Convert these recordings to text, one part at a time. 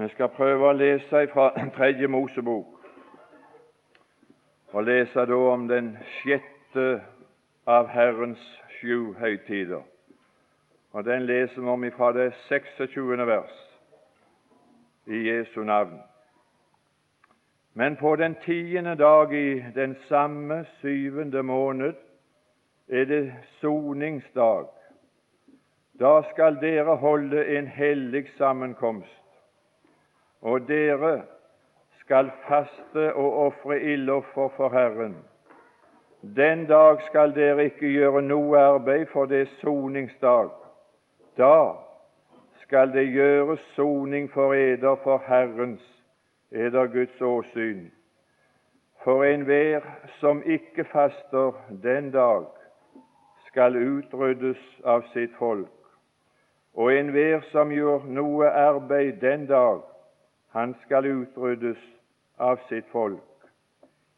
Vi skal prøve å lese fra Tredje Mosebok, og lese da om den sjette av Herrens sju høytider. Og Den leser vi om fra det 26. vers i Jesu navn. Men på den tiende dag i den samme syvende måned er det soningsdag. Da skal dere holde en hellig sammenkomst og dere skal faste og ofre ildoffer for Herren. Den dag skal dere ikke gjøre noe arbeid, for det er soningsdag. Da skal det gjøres soning for eder for Herrens, eder Guds åsyn. For enhver som ikke faster den dag, skal utryddes av sitt folk. Og enhver som gjør noe arbeid den dag, han skal utryddes av sitt folk.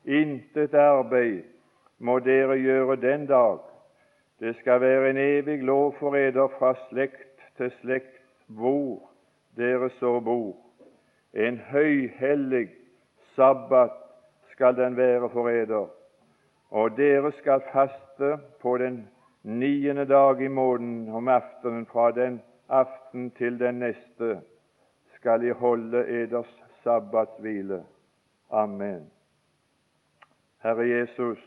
Intet arbeid må dere gjøre den dag. Det skal være en evig lov for eder fra slekt til slekt hvor dere så bor. En høyhellig sabbat skal den være for eder. Og dere skal faste på den niende dag i måneden om aftenen fra den aften til den neste skal I holde eders sabbatshvile. Amen. Herre Jesus,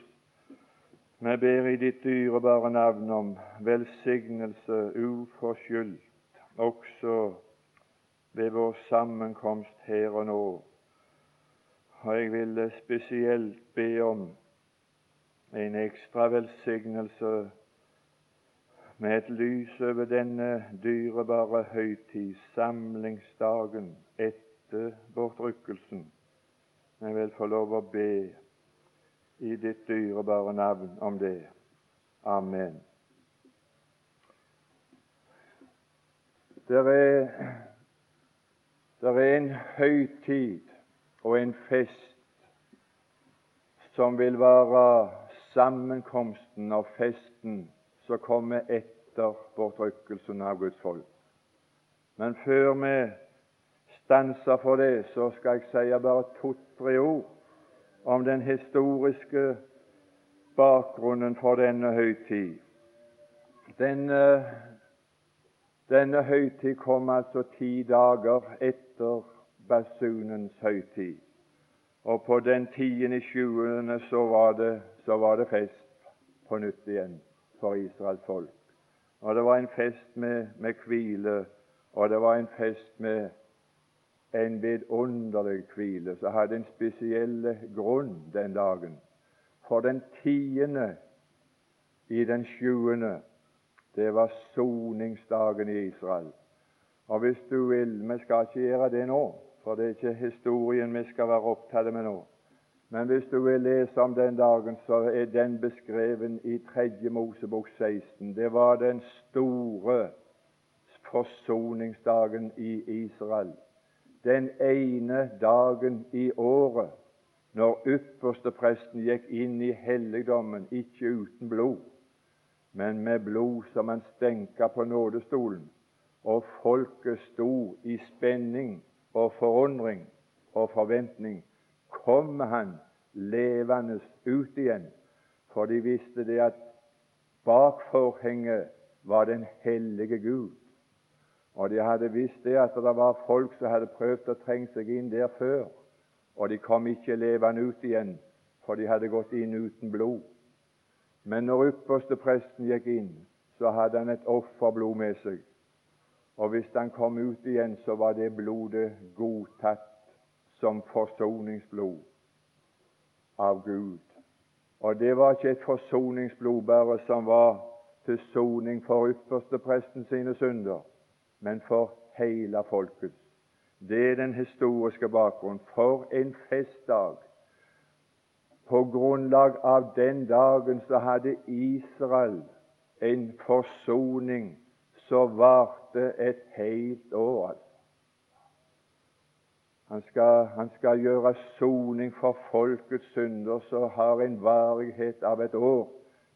vi ber i ditt dyrebare navn om velsignelse uforskyldt også ved vår sammenkomst her og nå. Og jeg vil spesielt be om en ekstra velsignelse med et lys over denne dyrebare høytid, samlingsdagen etter bortrykkelsen. Jeg vil få lov å be i ditt dyrebare navn om det. Amen. Det er, der er en høytid og en fest som vil være sammenkomsten og festen som kommer etter bortrykkelsen av Guds folk. Men før vi stanser for det, så skal jeg si bare to-tre ord om den historiske bakgrunnen for denne høytid. Denne, denne høytid kom altså ti dager etter basunens høytid. Og på den tiende sjuende så så var det fest på nytt igjen for Israels folk. Og det var en fest med, med hvile, og det var en fest med en vidunderlig hvile som hadde en spesiell grunn den dagen. For den tiende i den sjuende, det var soningsdagen i Israel. Og hvis du vil Vi skal ikke gjøre det nå, for det er ikke historien vi skal være opptatt med nå. Men hvis du vil lese om den dagen, så er den beskreven i 3. Mosebok 16. Det var den store forsoningsdagen i Israel. Den ene dagen i året når ypperste presten gikk inn i helligdommen, ikke uten blod, men med blod som han stenka på nådestolen. Og folket sto i spenning og forundring og forventning kommer han levende ut igjen. For de visste det at bak forhenget var den hellige Gud. Og de hadde visst det at det var folk som hadde prøvd å trenge seg inn der før, og de kom ikke levende ut igjen, for de hadde gått inn uten blod. Men når ypperste presten gikk inn, så hadde han et offerblod med seg. Og hvis han kom ut igjen, så var det blodet godtatt som forsoningsblod av Gud. Og det var ikke et forsoningsblod bare som var til soning for ypperstepresten sine synder, men for hele folket. Det er den historiske bakgrunnen. For en festdag! På grunnlag av den dagen så hadde Israel en forsoning som varte et helt år. Han skal, han skal gjøre soning for folkets synder som har en varighet av et år.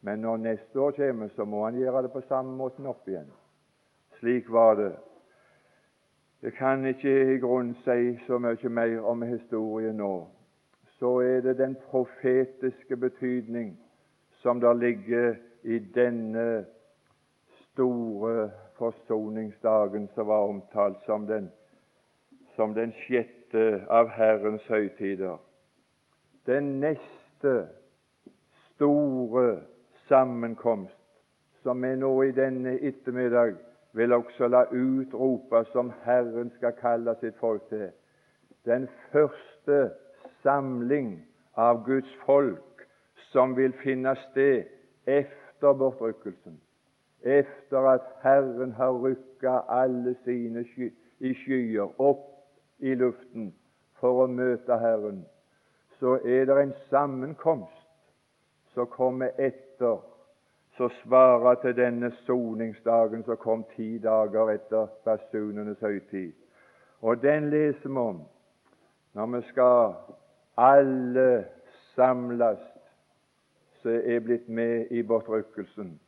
Men når neste år kommer, så må han gjøre det på samme måten opp igjen. Slik var det. Jeg kan ikke i grunnen si så mye mer om historien nå. Så er det den profetiske betydning som der ligger i denne store forsoningsdagen som var omtalt som den, som den sjette av Herrens høytider. Den neste store sammenkomst som vi nå i denne ettermiddag vil også la utrope som Herren skal kalle sitt folk til. Den første samling av Guds folk som vil finne sted efter bortrykkelsen, efter at Herren har rykka alle sine i skyer opp i luften for å møte Herren, så er det en sammenkomst som kommer etter som svarer til denne soningsdagen som kom ti dager etter basunenes høytid. Og den leser vi om når vi skal alle samles som er blitt med i bortrykkelsen.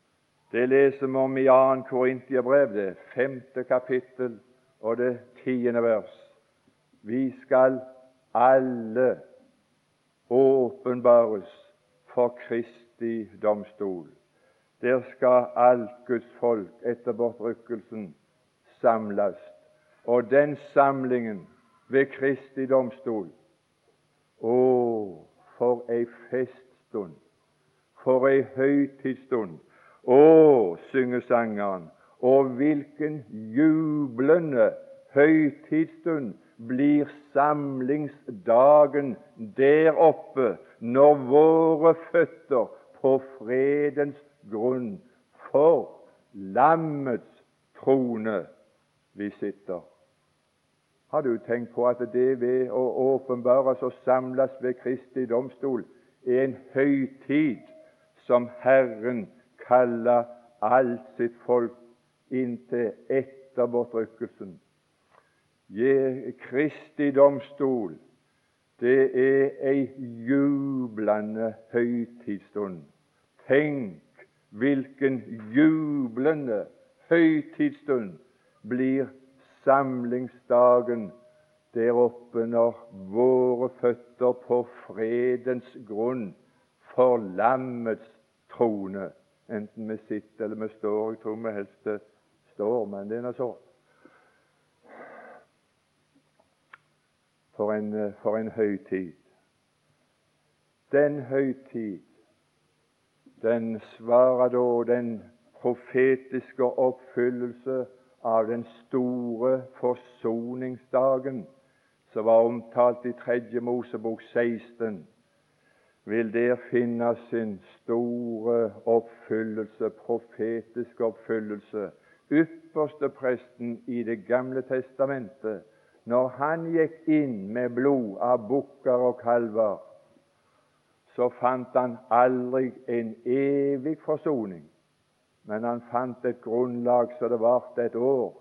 Det leser vi om i 2. Korintiabrev, det femte kapittel og det tiende vers. Vi skal alle åpenbares for Kristi domstol. Der skal alt Guds folk etter bortrykkelsen samles. Og den samlingen ved Kristi domstol Å, for ei feststund! For ei høytidsstund! Å, synger sangeren. Og hvilken jublende høytidsstund blir samlingsdagen der oppe når våre føtter på fredens grunn for lammets trone vi sitter. Har du tenkt på at det ved å åpenbares og samles ved Kristi domstol er en høytid som Herren kaller alt sitt folk inntil etter bortrykkelsen? Kristi domstol, det er ei jublende høytidsstund. Tenk Hvilken jublende høytidsstund blir samlingsdagen der oppe når våre føtter på fredens grunn for lammets trone. Enten vi sitter eller vi står. Jeg tror vi helst står, men det er nå så. For en, for en høytid. Den høytid den svarer da den profetiske oppfyllelse av den store forsoningsdagen som var omtalt i Tredje Mosebok 16, vil der finne sin store oppfyllelse, profetiske oppfyllelse. Ypperste presten i Det gamle testamentet, når han gikk inn med blod av bukker og kalver så fant han aldri en evig forsoning, men han fant et grunnlag så det varte et år.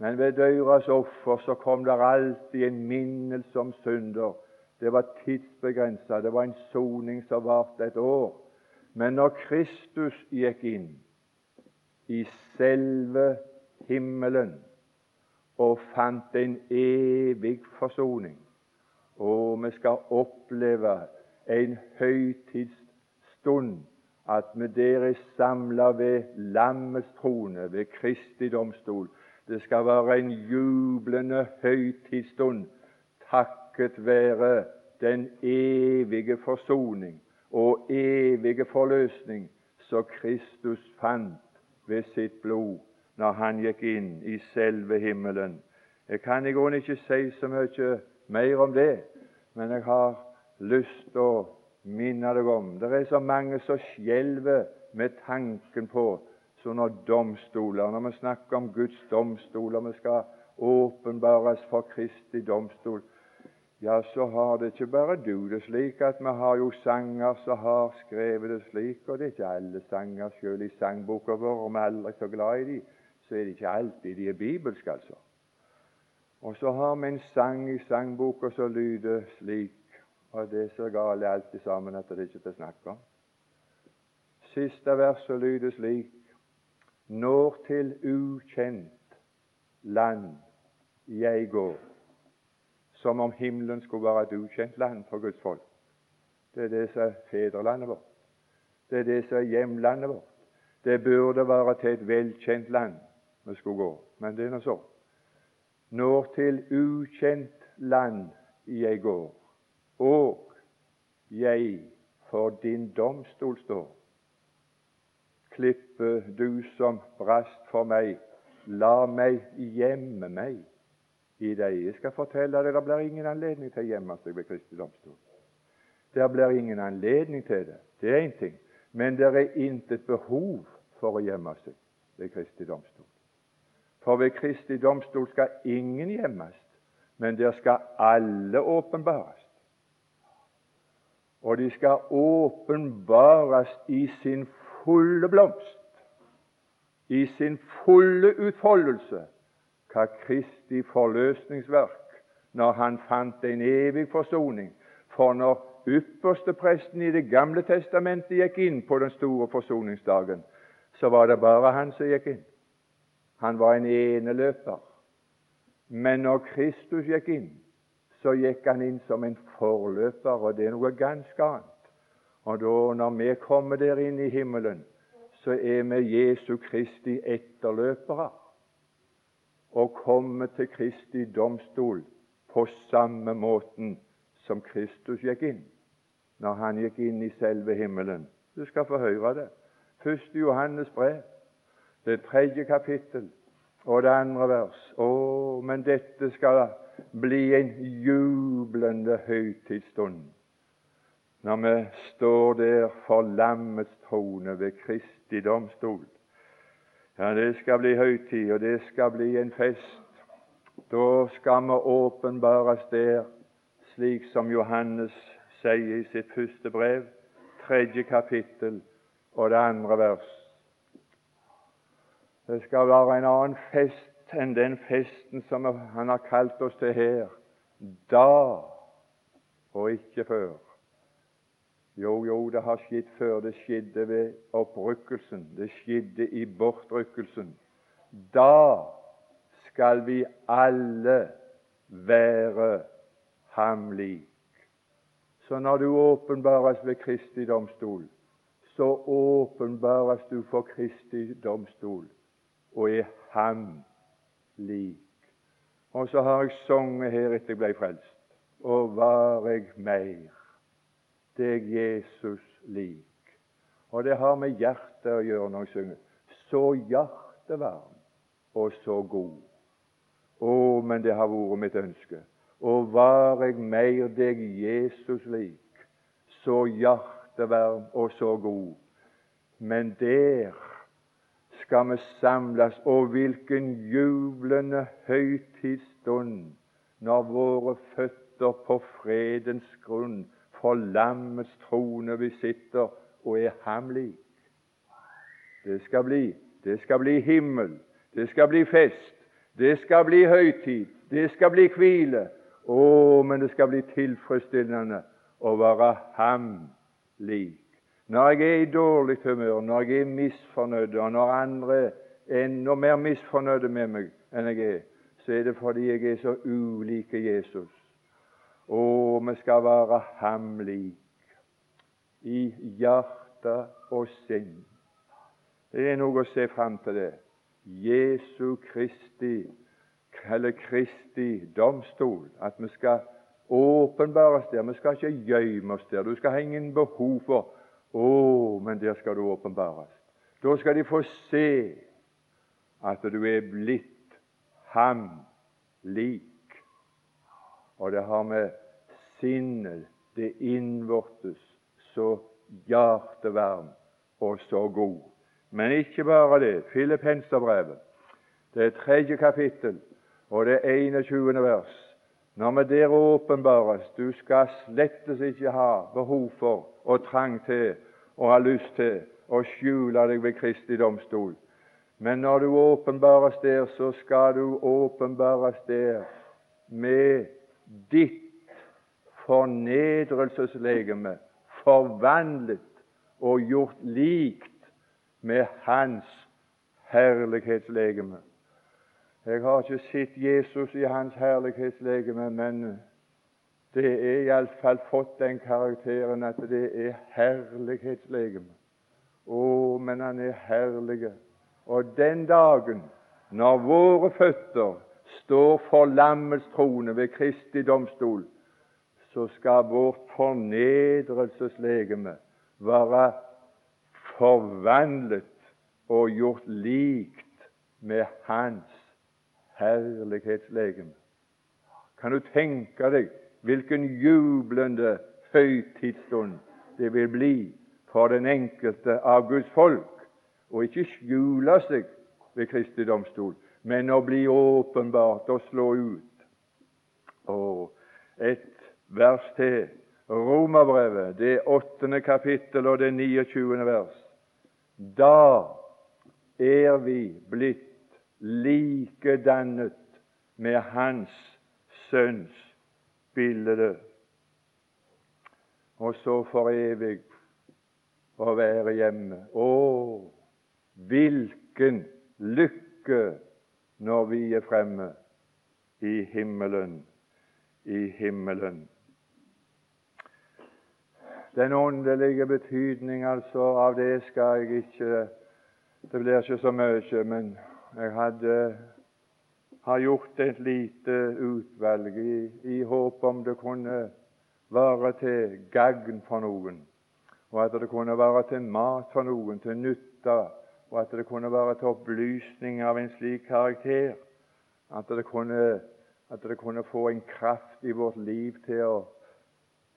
Men ved døras offer så kom det alltid en minnelse om synder. Det var tidsbegrensa, det var en soning som varte et år. Men når Kristus gikk inn i selve himmelen og fant en evig forsoning, og vi skal oppleve en høytidsstund at vi der er samla ved lammets trone, ved Kristi domstol. Det skal være en jublende høytidsstund takket være den evige forsoning og evige forløsning som Kristus fant ved sitt blod når han gikk inn i selve himmelen. Jeg kan i grunnen ikke si så mye mer om det, men jeg har lyst til å minne deg om. Det er så mange som skjelver med tanken på sånne domstoler. Når vi snakker om Guds domstoler, vi skal åpenbares for Kristi domstol, ja, så har det ikke bare du det slik at vi har jo sanger som har skrevet det slik, og det er ikke alle sanger, selv i sangboka vår, og vi er aldri så glad i dem, så er det ikke alltid de er bibelske, altså. Og så har vi en sang i sangboka som lyder slik og det er så galt alt sammen at det er ikke til å snakke om. Siste verset lyder slik Når til ukjent land jeg går. Som om himmelen skulle være et ukjent land for Guds folk. Det er det som er fedrelandet vårt. Det er det som er hjemlandet vårt. Det burde være til et velkjent land vi skulle gå, men det er nå så. Når til ukjent land jeg går, og jeg for din domstol står. Klippe, du som brast for meg, la meg gjemme meg i deg. Jeg skal fortelle deg det blir ingen anledning til å gjemme seg ved Kristi domstol. Det blir ingen anledning til det. Det er én ting. Men det er intet behov for å gjemme seg ved Kristi domstol. For ved Kristi domstol skal ingen gjemmes, men der skal alle åpenbares. Og de skal åpenbares i sin fulle blomst, i sin fulle utfoldelse, hva Kristi forløsningsverk, når han fant en evig forsoning. For når ypperste presten i Det gamle testamentet gikk inn på den store forsoningsdagen, så var det bare han som gikk inn. Han var en eneløper. Men når Kristus gikk inn, så gikk han inn som en forløper, og det er noe ganske annet. Og da, når vi kommer der inn i himmelen, så er vi Jesu Kristi etterløpere og kommer til Kristi domstol på samme måten som Kristus gikk inn når han gikk inn i selve himmelen. Du skal få høre det. Første Johannes brev, det tredje kapittel og det andre vers. Å, men dette skal bli en jublende høytidsstund når vi står der for lammets trone ved Kristi domstol. Ja, det skal bli høytid, og det skal bli en fest. Da skal vi åpenbares der, slik som Johannes sier i sitt første brev, tredje kapittel og det andre vers. Det skal være en annen fest enn den festen som han har kalt oss til her. Da og ikke før. Jo, jo, det har skjedd før. Det skjedde ved opprykkelsen. Det skjedde i bortrykkelsen. Da skal vi alle være ham lik. Så når du åpenbares ved Kristi domstol, så åpenbares du for Kristi domstol og er Ham lik. Og så har jeg sunget her etter jeg ble frelst. Og var jeg mer deg Jesus lik. Og det har med hjertet å gjøre når jeg synger. Så hjertevarm og så god. Å, men det har vært mitt ønske og var jeg mer deg Jesus lik, så hjertevarm og så god. Men der skal vi samles, og hvilken jublende høytidsstund når våre føtter på fredens grunn for lammets trone vi sitter og er ham lik. Det skal bli det skal bli himmel, det skal bli fest, det skal bli høytid, det skal bli hvile, å, men det skal bli tilfredsstillende å være ham lik. Når jeg er i dårlig humør, når jeg er misfornøyd, og når andre er enda mer misfornøyde med meg enn jeg er, så er det fordi jeg er så ulik Jesus. Å, vi skal være ham lik i hjerte og sinn. Det er noe å se fram til det. Jesu Kristi eller Kristi domstol, at vi skal åpenbares der. Vi skal ikke gjemme oss der. Du skal ha ingen behov for Å, men der skal du åpenbares. Da skal de få se at du er blitt ham lik. Og det har med sinnet, det innvortes, så hjertevarm og så god. Men ikke bare det. Filippenserbrevet, det er tredje kapittel, og det 21. vers. Når vi der åpenbares Du skal slettes ikke ha behov for og trang til og ha lyst til å skjule deg ved Kristi domstol. Men når du åpenbares der, så skal du åpenbares der med ditt fornedrelseslegeme forvandlet og gjort likt med Hans herlighetslegeme. Jeg har ikke sett Jesus i hans herlighetslegeme, men det er iallfall fått den karakteren at det er herlighetslegeme. Å, men han er herlig. Og den dagen når våre føtter står for lammets trone ved Kristi domstol, så skal vårt fornedrelseslegeme være forvandlet og gjort likt med Hans herlighetslegeme. Kan du tenke deg hvilken jublende høytidsstund det vil bli for den enkelte av Guds folk å ikke skjule seg ved Kristi domstol, men å bli åpenbart og slå ut. Og et vers til. Romerbrevet, det åttende kapittel og det 29. vers. Da er vi blitt likedannet med Hans Sønns bilde. Og så for evig å være hjemme. Å, hvilken lykke når vi er fremme i himmelen, i himmelen. Den åndelige betydning altså av det skal jeg ikke Det blir ikke så mye, men jeg hadde har gjort et lite utvalg i, i håp om det kunne være til gagn for noen, og at det kunne være til mat for noen, til nytte, og at det kunne være til opplysning av en slik karakter at det kunne, at det kunne få en kraft i vårt liv til å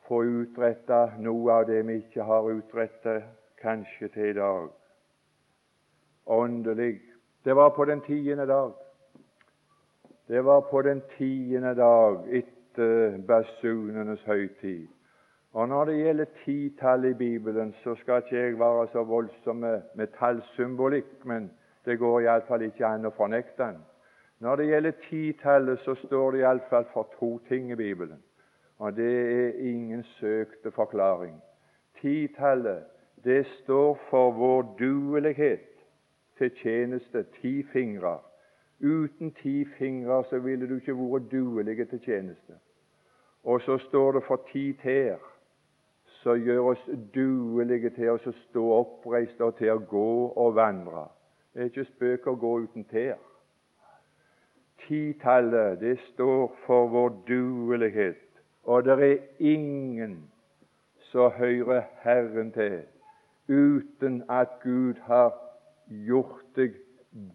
få utretta noe av det vi ikke har utrettet kanskje til i dag. Åndelig. Det var på den tiende dag. Det var på den tiende dag etter basunenes høytid. Og Når det gjelder titall i Bibelen, så skal ikke jeg være så voldsom med, med tallsymbolikk, men det går iallfall ikke an å fornekte den. Når det gjelder titallet, så står det iallfall for to ting i Bibelen, og det er ingen søkte forklaring. Titallet, det står for vår duelighet til tjeneste, ti fingre. Uten ti fingre så ville du ikke vært duelig til tjeneste. Og så står det for ti tær, som gjør oss duelige til å stå oppreist og til å gå og vandre. Det er ikke spøk å gå uten tær. Titallet, det står for vår duelighet, og det er ingen som hører Herren til uten at Gud har gjort deg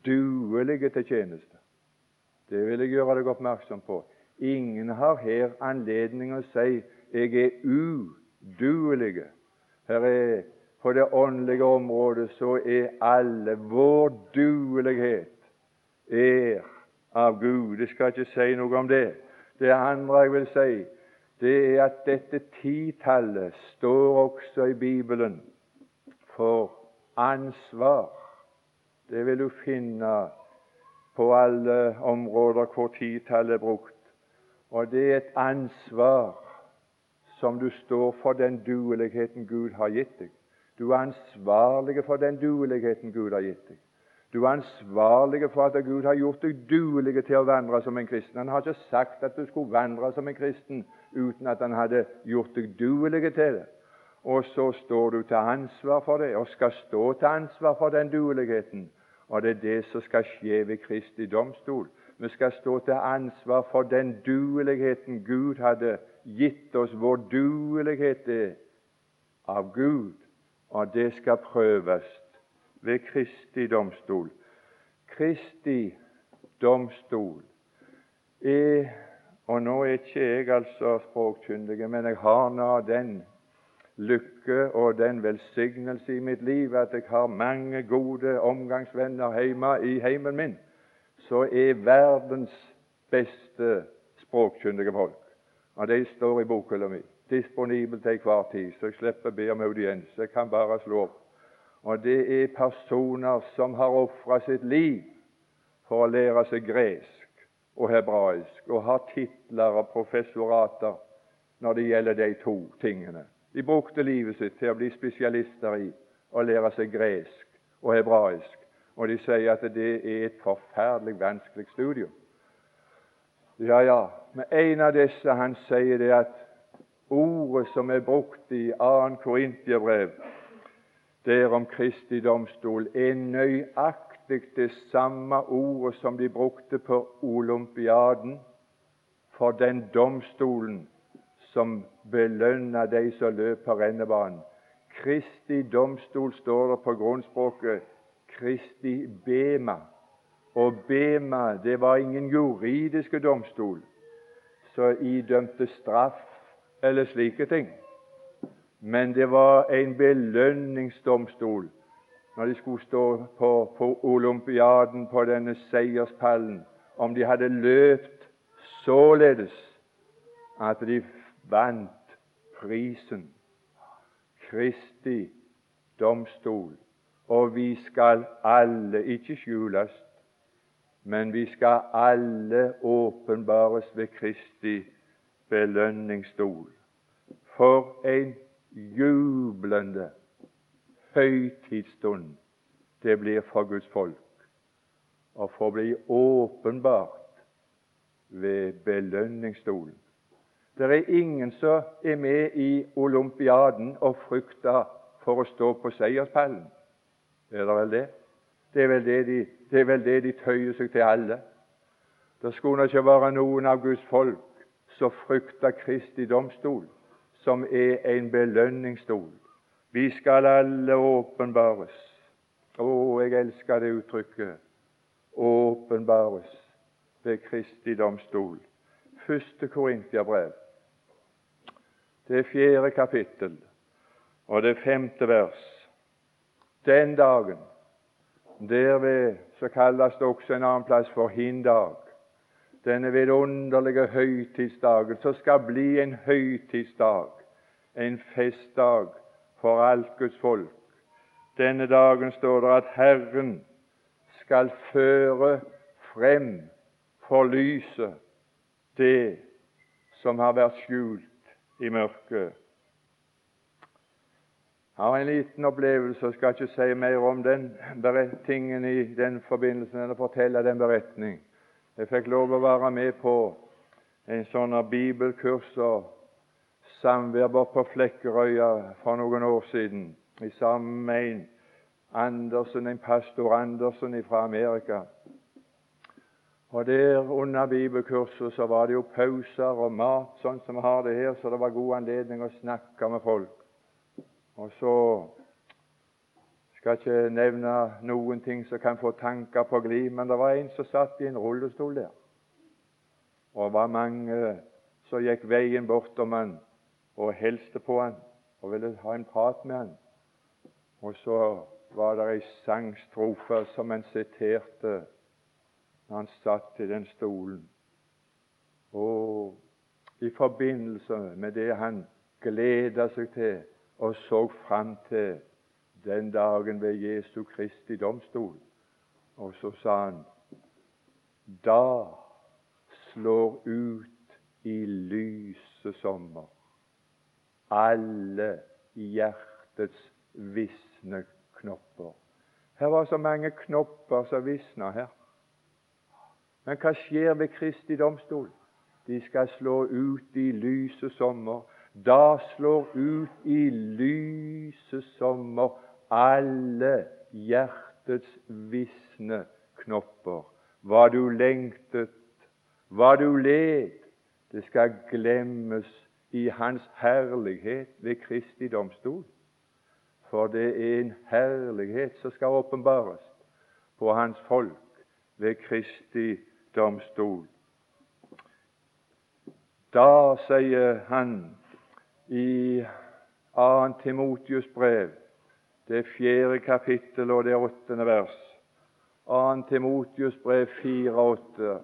duelige til tjeneste. Det vil jeg gjøre deg oppmerksom på. Ingen har her anledning å si 'jeg er uduelig'. Her er På det åndelige området så er alle Vår duelighet er av Gud. Jeg skal ikke si noe om det. Det andre jeg vil si, det er at dette titallet står også i Bibelen for ansvar. Det vil du finne på alle områder hvor titallet er brukt. Og det er et ansvar som du står for den dueligheten Gud har gitt deg. Du er ansvarlig for den dueligheten Gud har gitt deg. Du er ansvarlig for at Gud har gjort deg duelig til å vandre som en kristen. Han har ikke sagt at du skulle vandre som en kristen uten at han hadde gjort deg duelig til det. Og så står du til ansvar for det, og skal stå til ansvar for den dueligheten. Og det er det som skal skje ved Kristi domstol. Vi skal stå til ansvar for den dueligheten Gud hadde gitt oss. Vår duelighet er av Gud, og det skal prøves ved Kristi domstol. Kristi domstol er Og nå er ikke jeg altså språkkyndig, men jeg har nå den lykke og den velsignelse i mitt liv at jeg har mange gode omgangsvenner hjemme i heimen min, så er verdens beste språkkyndige folk. Og de står i bokhylla mi, disponibel til enhver tid, så jeg slipper å be om audiens. Jeg kan bare slå opp og det er personer som har ofra sitt liv for å lære seg gresk og hebraisk, og har titler og professorater når det gjelder de to tingene. De brukte livet sitt til å bli spesialister i å lære seg gresk og hebraisk. og de sier at det er et forferdelig vanskelig studium. Ja, ja, men en av disse han sier det at ordet som er brukt i 2. Korintiebrev, der om Kristi domstol, er nøyaktig det samme ordet som de brukte på olympiaden for den domstolen som belønna de som løp på rennebanen. Kristi domstol står det på grunnspråket Kristi bema. Og bema det var ingen juridiske domstol som idømte straff eller slike ting. Men det var en belønningsdomstol når de skulle stå på, på olympiaden på denne seierspallen. Om de hadde løpt således at de vant prisen. Kristi domstol. Og vi skal alle ikke skjules, men vi skal alle åpenbares ved Kristi belønningsstol. For en jublende høytidsstund det blir for Guds folk å få bli åpenbart ved belønningsstolen. Det er ingen som er med i olympiaden og frykter for å stå på seierspallen. Er det vel det? Det er vel det de, det vel det de tøyer seg til alle. Det skulle ikke være noen av Guds folk som frykter Kristi domstol, som er en belønningsstol. Vi skal alle åpenbares. Å, jeg elsker det uttrykket. Åpenbares ved Kristi domstol. Første Korintiabrev, det fjerde kapittel og det femte vers. Den dagen, derved så kalles det også en annen plass for hindag, denne vidunderlige høytidsdagen, som skal bli en høytidsdag, en festdag for alt Guds folk. Denne dagen står det at Herren skal føre frem for lyset det som har vært skjult i mørket. Jeg har en liten opplevelse og skal ikke si mer om den tingen i den forbindelsen å fortelle den beretning. Jeg fikk lov å være med på en sånn bibelkurs og samvær på Flekkerøya for noen år siden sammen med en Andersen, en pastor Andersen fra Amerika. Og der Under bibelkurset så var det jo pauser og mat, sånn som vi har det her, så det var god anledning å snakke med folk. Og så skal ikke nevne noen ting som kan få tanker på glid, men det var en som satt i en rullestol der. Og det var mange som gikk veien bortom han og hilste på han og ville ha en prat med han. Og så var det ei sangstrofe som han siterte når han satt i den stolen. Og i forbindelse med det han gleda seg til og så fram til den dagen ved Jesu Kristi domstol. Og så sa han Da slår ut i lyse sommer alle hjertets visne knopper. Her var så mange knopper som visna her. Men hva skjer ved Kristi domstol? De skal slå ut i lyse sommer. Da slår ut i lyse sommer alle hjertets visne knopper. Hva du lengtet, hva du led, det skal glemmes i Hans herlighet ved Kristi domstol. For det er en herlighet som skal åpenbares på Hans folk ved Kristi domstol. Da sier han i 2. Timotius brev, det fjerde kapittel og det åttende vers, 2. Timotius brev 4-8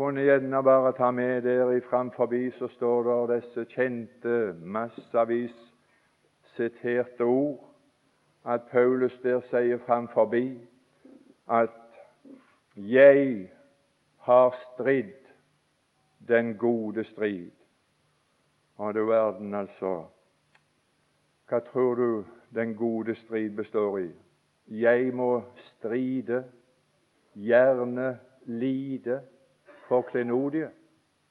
kunne gjerne bare ta med der framforbi, så står det disse kjente, massevis siterte ord, at Paulus der sier framforbi at jeg har stridd den gode strid. Og du verden, altså. Hva tror du den gode strid består i? jeg må stride, gjerne lide for klenodiet.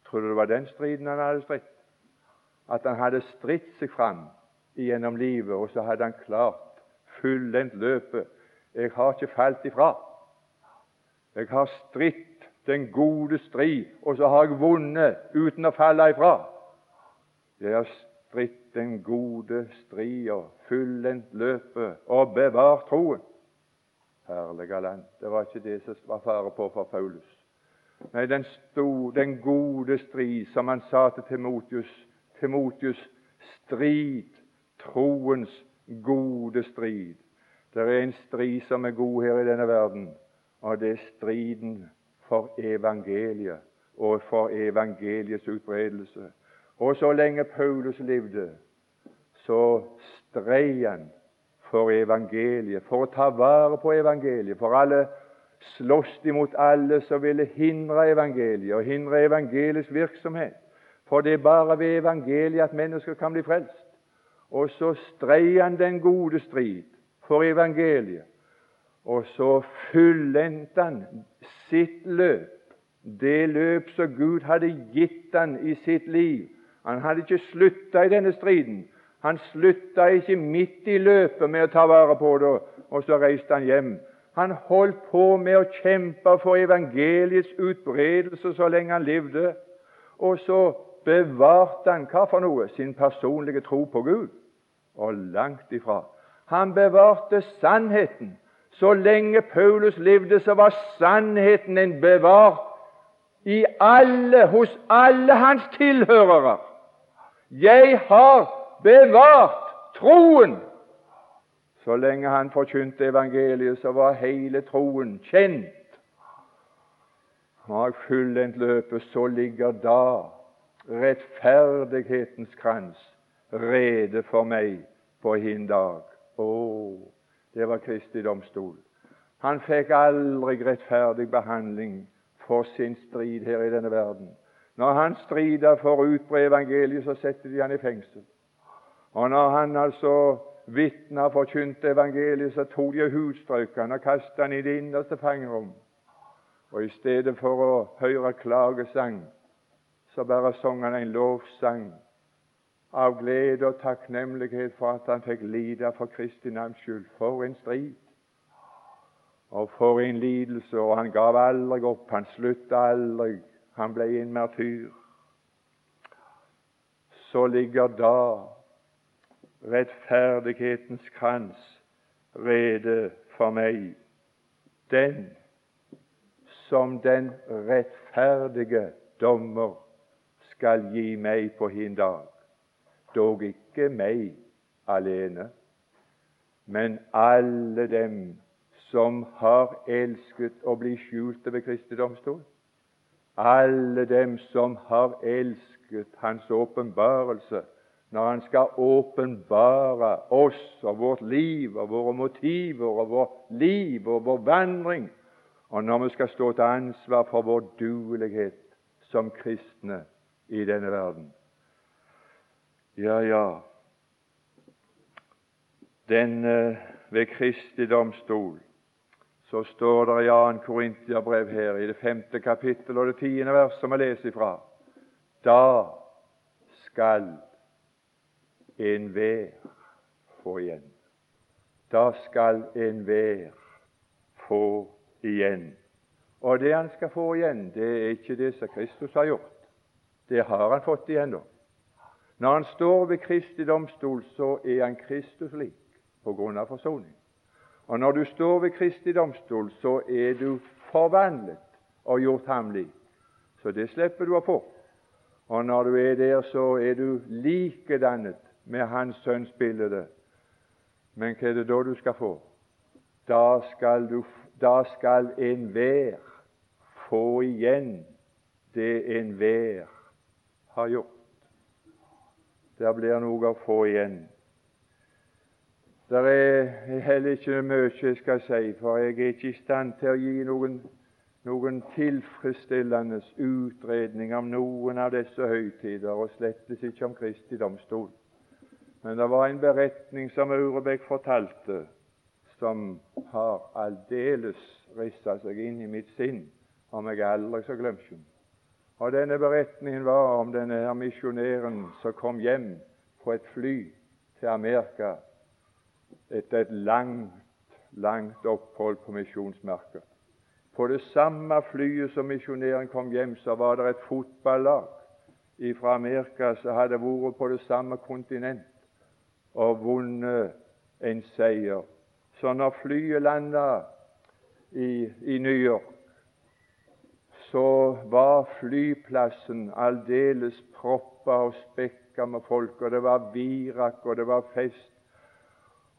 Tror du det var den striden han hadde stritt? At han hadde stritt seg fram gjennom livet, og så hadde han klart fullendt løpet. Jeg har ikke falt ifra. Jeg har stritt den gode strid, og så har jeg vunnet uten å falle ifra. Jeg har stritt den gode strid og fullendt løpet og bevart troen. Herlige land. Det var ikke det som var fare på for Paulus. Nei, den, sto, den gode strid, som han sa til Timotius, Timotius strid troens gode strid. Det er en strid som er god her i denne verden, og det er striden for evangeliet og for evangeliets utbredelse. Og så lenge Paulus levde, så strei han for evangeliet, for å ta vare på evangeliet, for alle sloss imot alle som ville hindre evangeliet og hindre evangeliets virksomhet. For det er bare ved evangeliet at mennesker kan bli frelst. Og så strei han den gode strid for evangeliet. Og så fullendte han sitt løp, det løp som Gud hadde gitt han i sitt liv. Han hadde ikke slutta i denne striden. Han slutta ikke midt i løpet med å ta vare på det, og så reiste han hjem. Han holdt på med å kjempe for evangeliets utbredelse så lenge han levde. Og så bevarte han hva for noe? Sin personlige tro på Gud. Og langt ifra. Han bevarte sannheten. Så lenge Paulus levde, så var sannheten en bevart i alle, hos alle hans tilhørere. Jeg har bevart troen. Så lenge han forkynte evangeliet, så var hele troen kjent. Har jeg fullendt løpet, så ligger da rettferdighetens krans rede for meg på hin dag. Å, det var Kristi domstol. Han fikk aldri rettferdig behandling for sin strid her i denne verden. Når han strider for å utbre evangeliet, så setter de han i fengsel. Og når han altså vitna og forkynte evangeliet, så tok de hudstrøkene og kastet han i det innerste fangerom. Og i stedet for å høre klagesang, så bare sang han en lovsang av glede og takknemlighet for at han fikk lide for Kristi navns skyld. For en strid! Og for en lidelse! Og han gav aldri opp. Han slutta aldri. Han ble en martyr. Så ligger da rettferdighetens krans rede for meg. Den som den rettferdige dommer skal gi meg på hin dag. Dog ikke meg alene, men alle dem som har elsket å bli skjulte ved Kristi domstol. Alle dem som har elsket Hans åpenbarelse når Han skal åpenbare oss og vårt liv og våre motiver og vårt liv og vår vandring, og når vi skal stå til ansvar for vår duelighet som kristne i denne verden. Ja, ja Den eh, ved Kristi domstol så står det i 2. Korintiabrev her, i det femte kapittel og det tiende vers, som vi leser ifra. Da skal enhver få igjen. Da skal enhver få igjen. Og det han skal få igjen, det er ikke det som Kristus har gjort. Det har han fått igjen da. Når han står ved Kristi domstol, så er han Kristus lik på grunn av forsoning. Og når du står ved Kristi domstol, så er du forvandlet og gjort ham lik. Så det slipper du å få. Og når du er der, så er du likedannet med Hans Sønns bilde. Men hva er det da du skal få? Da skal, du, da skal enhver få igjen det enhver har gjort. Der blir noe å få igjen. Det er heller ikke mye jeg skal si, for jeg er ikke i stand til å gi noen, noen tilfredsstillende utredning om noen av disse høytider, og slettes ikke om Kristi domstol. Men det var en beretning som Aurebekk fortalte, som har aldeles rissa seg inn i mitt sinn, om jeg aldri så glemme den. Og Denne beretningen var om denne her misjonæren som kom hjem på et fly til Amerika etter et langt, langt opphold på misjonsmarka. På det samme flyet som misjonæren kom hjem, så var det et fotballag fra Amerika som hadde vært på det samme kontinent og vunnet en seier. Så når flyet landa i, i New York, så var flyplassen aldeles proppa og spekka med folk, og det var virak, og det var fest.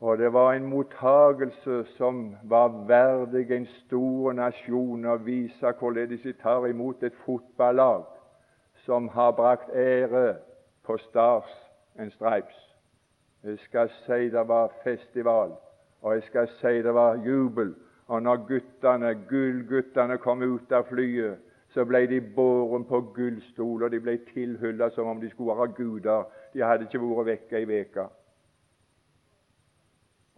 Og det var en mottagelse som var verdig en stor nasjon å vise hvorledes de tar imot et fotballag som har brakt ære på Stars and Stripes. Jeg skal si det var festival, og jeg skal si det var jubel. Og når guttene, gullguttene kom ut av flyet, så ble de båren på gullstol, og de ble tilhylla som om de skulle være guder. De hadde ikke vært vekke ei uke.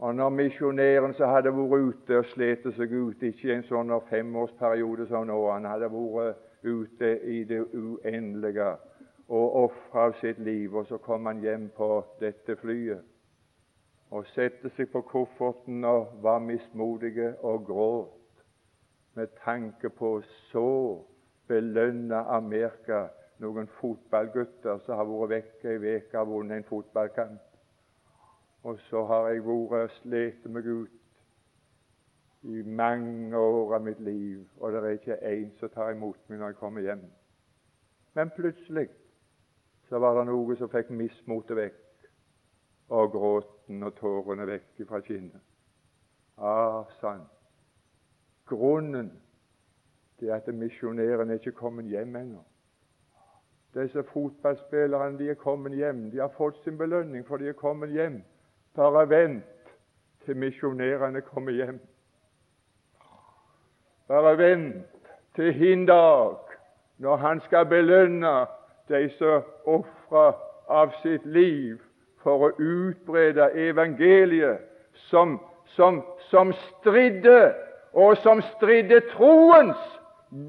Og når misjonæren som hadde vært ute og slet seg ut, ikke i en sånn femårsperiode som nå, han hadde vært ute i det uendelige og ofra sitt liv, og så kom han hjem på dette flyet og satte seg på kofferten og var mismodige og gråt med tanke på så belønne Amerika noen fotballgutter som har vært vekke ei uke og vunnet en fotballkamp. Og så har jeg vært og slitt meg ut i mange år av mitt liv, og det er ikke én som tar imot meg når jeg kommer hjem. Men plutselig så var det noe som fikk mismotet vekk, og gråten og tårene vekk fra kinnet. Ah, sant. Grunnen til at misjonæren er kommet hjem ennå. Disse fotballspillerne de er kommet hjem. De har fått sin belønning, for de er kommet hjem. Bare vent til misjonærene kommer hjem. Bare vent til hin dag når han skal belønne de som ofrer av sitt liv for å utbrede evangeliet, som, som, som stridde, og som stridde troens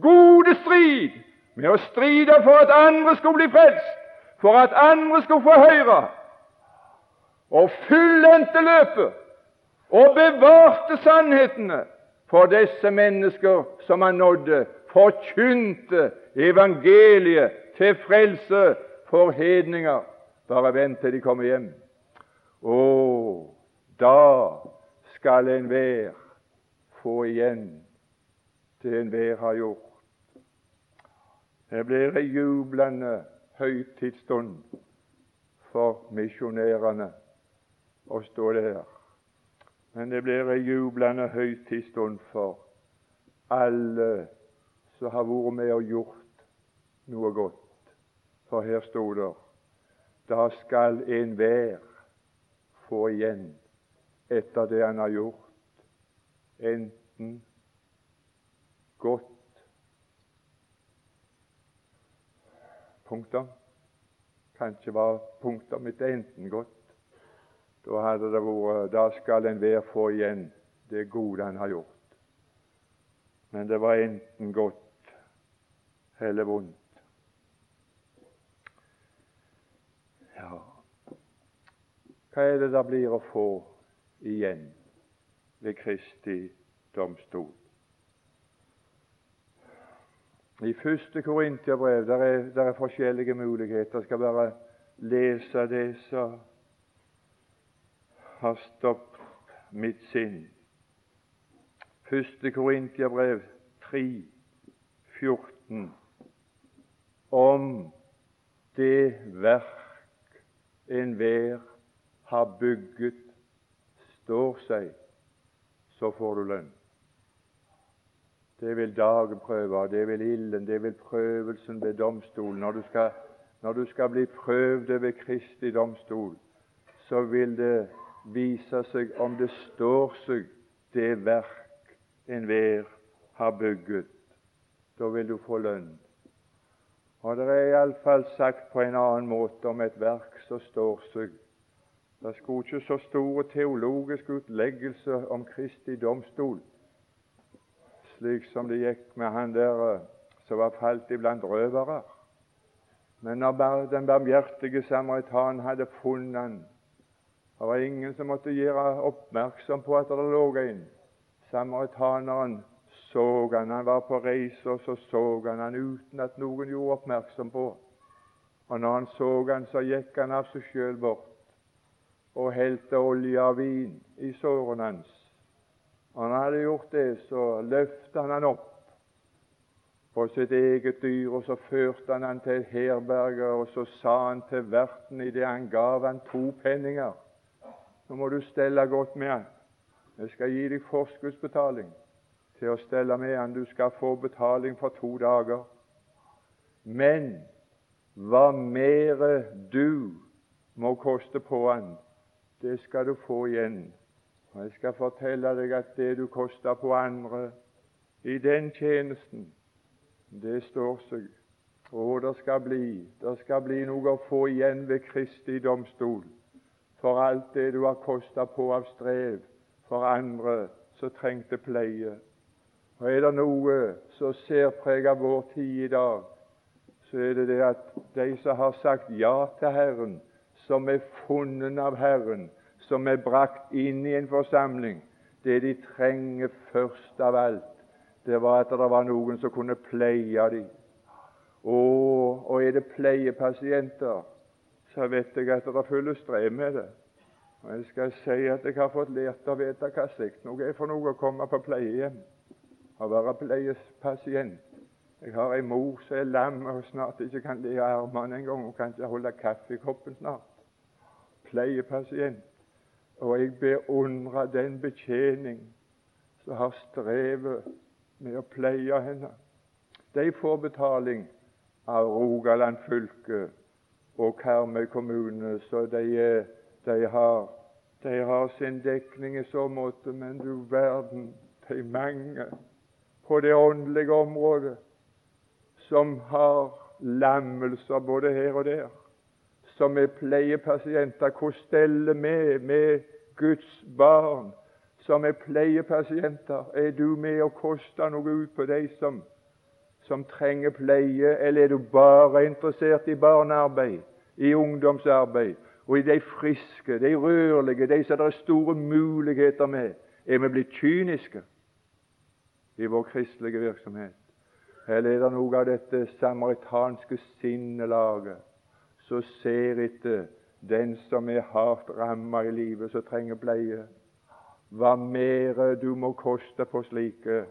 gode strid med å stride for at andre skulle bli frelst, for at andre skulle få høre, og fullendte løpet og bevarte sannhetene for disse mennesker som han nådde, forkynte evangeliet til frelse for hedninger. Bare vent til de kommer hjem. Å, da skal enhver få igjen det enhver har gjort. Det blir ei jublende høytidsstund for misjonærene å stå der. Men det blir ei jublende høytidsstund for alle som har vært med og gjort noe godt. For her sto det da skal enhver få igjen etter det han har gjort, enten godt Punktum. Kanskje var punktum mitt enten godt. Da hadde det vært Da skal enhver få igjen det gode han har gjort. Men det var enten godt eller vondt. Ja, hva er det det blir å få igjen ved Kristi domstol? I første Korintiabrev der er, der er forskjellige muligheter. Jeg skal bare lese det som har stoppet mitt sinn. Første Korintiabrev 3, 14 om det verk enhver har bygget, står seg, så får du lønn. Det vil dagen prøve, det vil ilden, det vil prøvelsen ved domstolen. Når du skal, når du skal bli prøvd ved Kristi domstol, så vil det vise seg om det står seg det verk enhver har bygget. Da vil du få lønn. Og det er iallfall sagt på en annen måte om et verk som står seg, Det skulle ikke så store teologiske utleggelser om Kristi domstol, slik som det gikk med han der eh, som var falt iblant røvere. Men når den barmhjertige samaritan hadde funnet han, det var ingen som måtte gjøre oppmerksom på at det lå en. Samaritaneren så han, han var på reise, og så så han han uten at noen gjorde oppmerksom på. Og når han så han, så gikk han av seg sjøl bort og helte olje og vin i sårene hans. Og når han hadde gjort det, så løftet han han opp på sitt eget dyr, og så førte han han til et herberge, og så sa han til verten idet han gav han to penninger Nå må du stelle godt med han. Jeg skal gi deg forskuddsbetaling til å stelle med han. Du skal få betaling for to dager. Men hva mere du må koste på han, det skal du få igjen. Og Jeg skal fortelle deg at det du koster på andre i den tjenesten, det står seg. Og det skal bli det skal bli noe å få igjen ved Kristi domstol for alt det du har kosta på av strev for andre som trengte pleie. Og Er det noe som særpreger vår tid i dag, så er det det at de som har sagt ja til Herren, som er funnet av Herren, som er brakt inn i en forsamling, det de trenger først av alt, det var at det var noen som kunne pleie dem. Og, og er det pleiepasienter, så vet jeg at det følger strev med det. Og Jeg skal si at jeg har fått lært å vite hva slikt noe er for noe å komme på pleiehjem og være pleiepasient. Jeg har ei mor som er lam og snart ikke kan le av armene engang. Hun kan ikke holde kaffekoppen snart. Pleiepasient. Og jeg beundrer den betjening som har strevet med å pleie henne. De får betaling av Rogaland fylke og Karmøy kommune, så de, de, har, de har sin dekning i så måte. Men du verden, de mange på det åndelige området som har lammelser både her og der, som er pleiepasienter. Hvor steller vi med Guds barn som er pleiepasienter, er du med å koste noe ut på de som, som trenger pleie, eller er du bare interessert i barnearbeid, i ungdomsarbeid og i de friske, de rørlige, de som det er store muligheter med? Er vi blitt kyniske i vår kristelige virksomhet? Eller er det noe av dette samaritanske sinnelaget som ser etter den som er hardt rammet i livet, som trenger pleie? Hva mere du må koste på slike,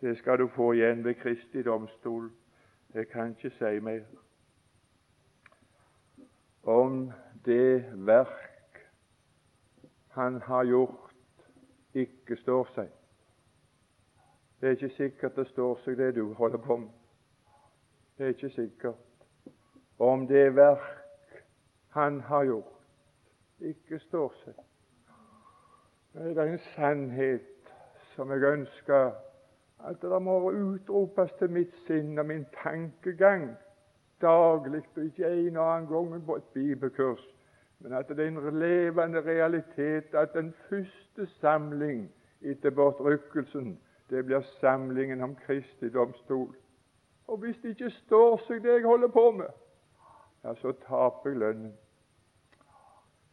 det skal du få igjen ved Kristi domstol. Jeg kan ikke si mer. Om det verk han har gjort, ikke står seg. Det er ikke sikkert det står seg, det du holder på med. Det er ikke sikkert. Om det verk han har gjort, ikke står seg det er en sannhet som jeg ønsker at det må utropes til mitt sinn og min tankegang daglig, og ikke en og annen gang på et bibelkurs, men at det er en levende realitet at den første samling etter bortrykkelsen, det blir samlingen om Kristi domstol. Og hvis det ikke står seg det jeg holder på med, ja, så taper jeg lønnen.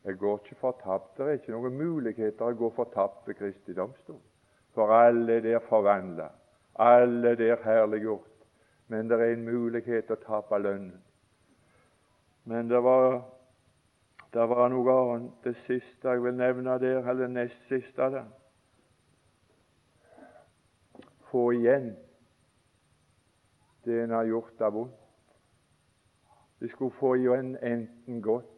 Jeg går ikke fortapt. Det er ikke noen muligheter å gå fortapt ved Kristi domstol. For alle er der forvandla, alle er der herliggjort. Men det er en mulighet å tape lønnen. Men det var, det var noe annet, det siste jeg vil nevne der, eller nest siste der. Få igjen det en har gjort av vondt. Vi skulle få igjen enten godt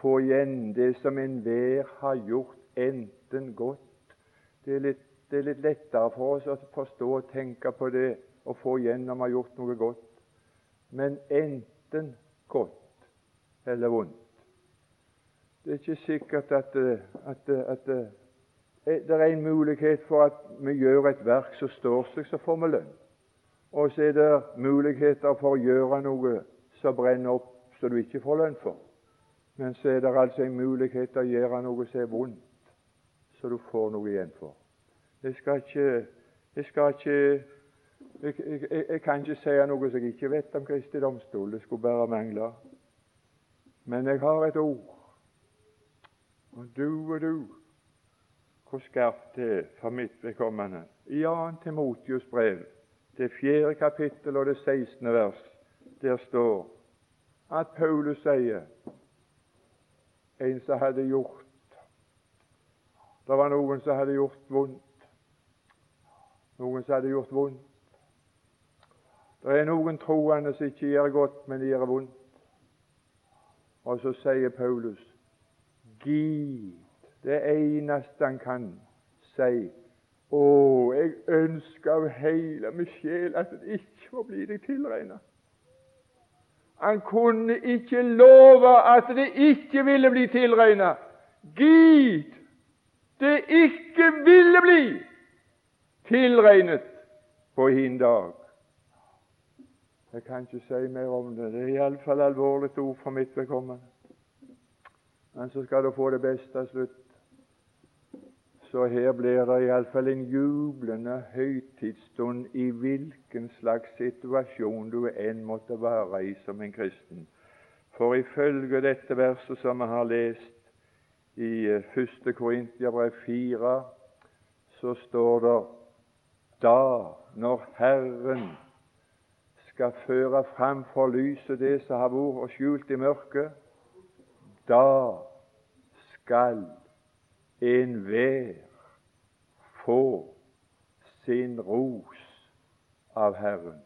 få igjen det som enhver har gjort, enten godt. Det er, litt, det er litt lettere for oss å forstå og tenke på det og få igjen når vi har gjort noe godt. Men enten godt eller vondt. Det er ikke sikkert at, at, at det er en mulighet for at vi gjør et verk som står seg, så får vi lønn. Og så er det muligheter for å gjøre noe som brenner opp, så du ikke får lønn for. Men så er det altså en mulighet til å gjøre noe som er vondt, så du får noe igjen for. Jeg skal ikke Jeg, skal ikke, jeg, jeg, jeg kan ikke si noe som jeg ikke vet om Kristi domstol. Det skulle bare mangle. Men jeg har et ord. Og du og du, hvor skarpt det er for mitt vedkommende. I 2. Timotius brev, det fjerde kapittel og det 16. vers, der står at Paulus sier en som hadde gjort Det var noen som hadde gjort vondt. Noen som hadde gjort vondt. Det er noen troende som ikke gjør godt, men gjør vondt. Og så sier Paulus Gid det eneste han kan si Å, jeg ønsker av hele min sjel at det ikke må bli deg tilregnet. Han kunne ikke love at det ikke ville bli tilregnet. Gid det ikke ville bli tilregnet på hin dag. Jeg kan ikke si mer om det. Det er iallfall alvorlig ord for mitt vedkommende. Men så skal du få det beste slutt. Så her blir det iallfall en jublende høytidsstund i hvilken slags situasjon du enn måtte være i som en kristen. For ifølge dette verset som vi har lest i 1. Eh, Korintiabrev 4, så står det da, når Herren skal føre fram for lyset det som har vært skjult i mørket, da skal enhver få sin ros av Herren.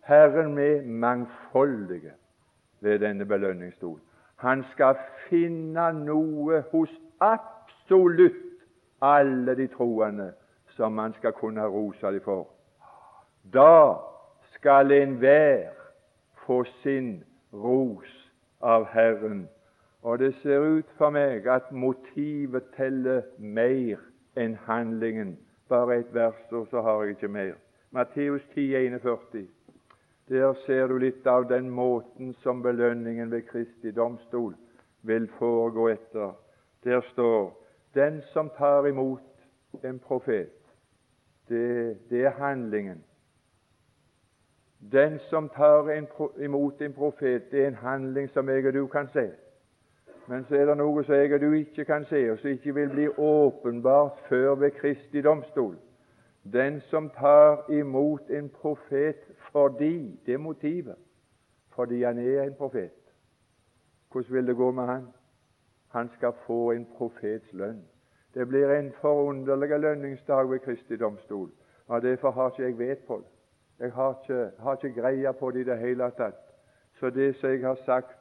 Herren med mangfoldige ved denne belønningsstol. Han skal finne noe hos absolutt alle de troende som han skal kunne rose dem for. Da skal enhver få sin ros av Herren. Og det ser ut for meg at motivet teller mer enn handlingen. Bare et vers, og så har jeg ikke mer. Matteus 10, 41. Der ser du litt av den måten som belønningen ved Kristi domstol vil foregå etter. Der står den som tar imot en profet. Det, det er handlingen. Den som tar en, imot en profet, det er en handling som jeg og du kan se. Men så er det noe som jeg og du ikke kan se, og som ikke vil bli åpenbart før ved Kristi domstol. Den som tar imot en profet fordi Det er motivet. Fordi han er en profet. Hvordan vil det gå med han? Han skal få en profets lønn. Det blir en forunderlig lønningsdag ved Kristi domstol, og derfor har ikke jeg vet på det. Jeg har ikke, har ikke greie på det i det hele tatt. Så det som jeg har sagt,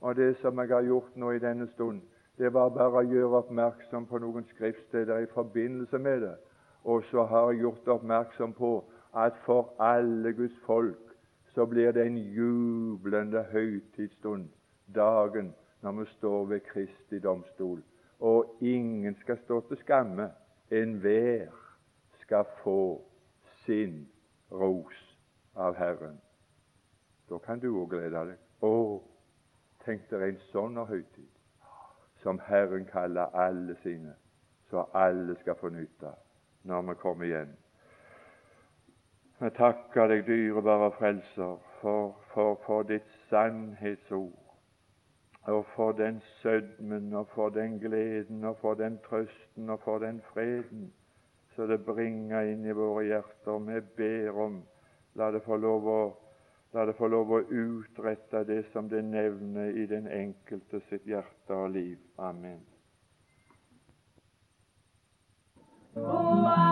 og det som jeg har gjort nå i denne stund, det var bare å gjøre oppmerksom på noen skriftsteder i forbindelse med det. Og så har jeg gjort oppmerksom på at for alle Guds folk så blir det en jublende høytidsstund dagen når vi står ved Kristi domstol. Og ingen skal stå til skamme. Enhver skal få sin ros av Herren. Da kan du òg glede deg. Å, tenk deg en sånn høytid som Herren kaller alle sine, så alle skal få nyte når vi kommer igjen. Vi takker deg, dyrebare Frelser, for, for, for ditt sannhetsord, og for den sødmen, og for den gleden, og for den trøsten, og for den freden som det bringer inn i våre hjerter. Vi ber om la det få lov å, La det få lov å utrette det som det nevner i den enkelte sitt hjerte og liv. Amen. Oh,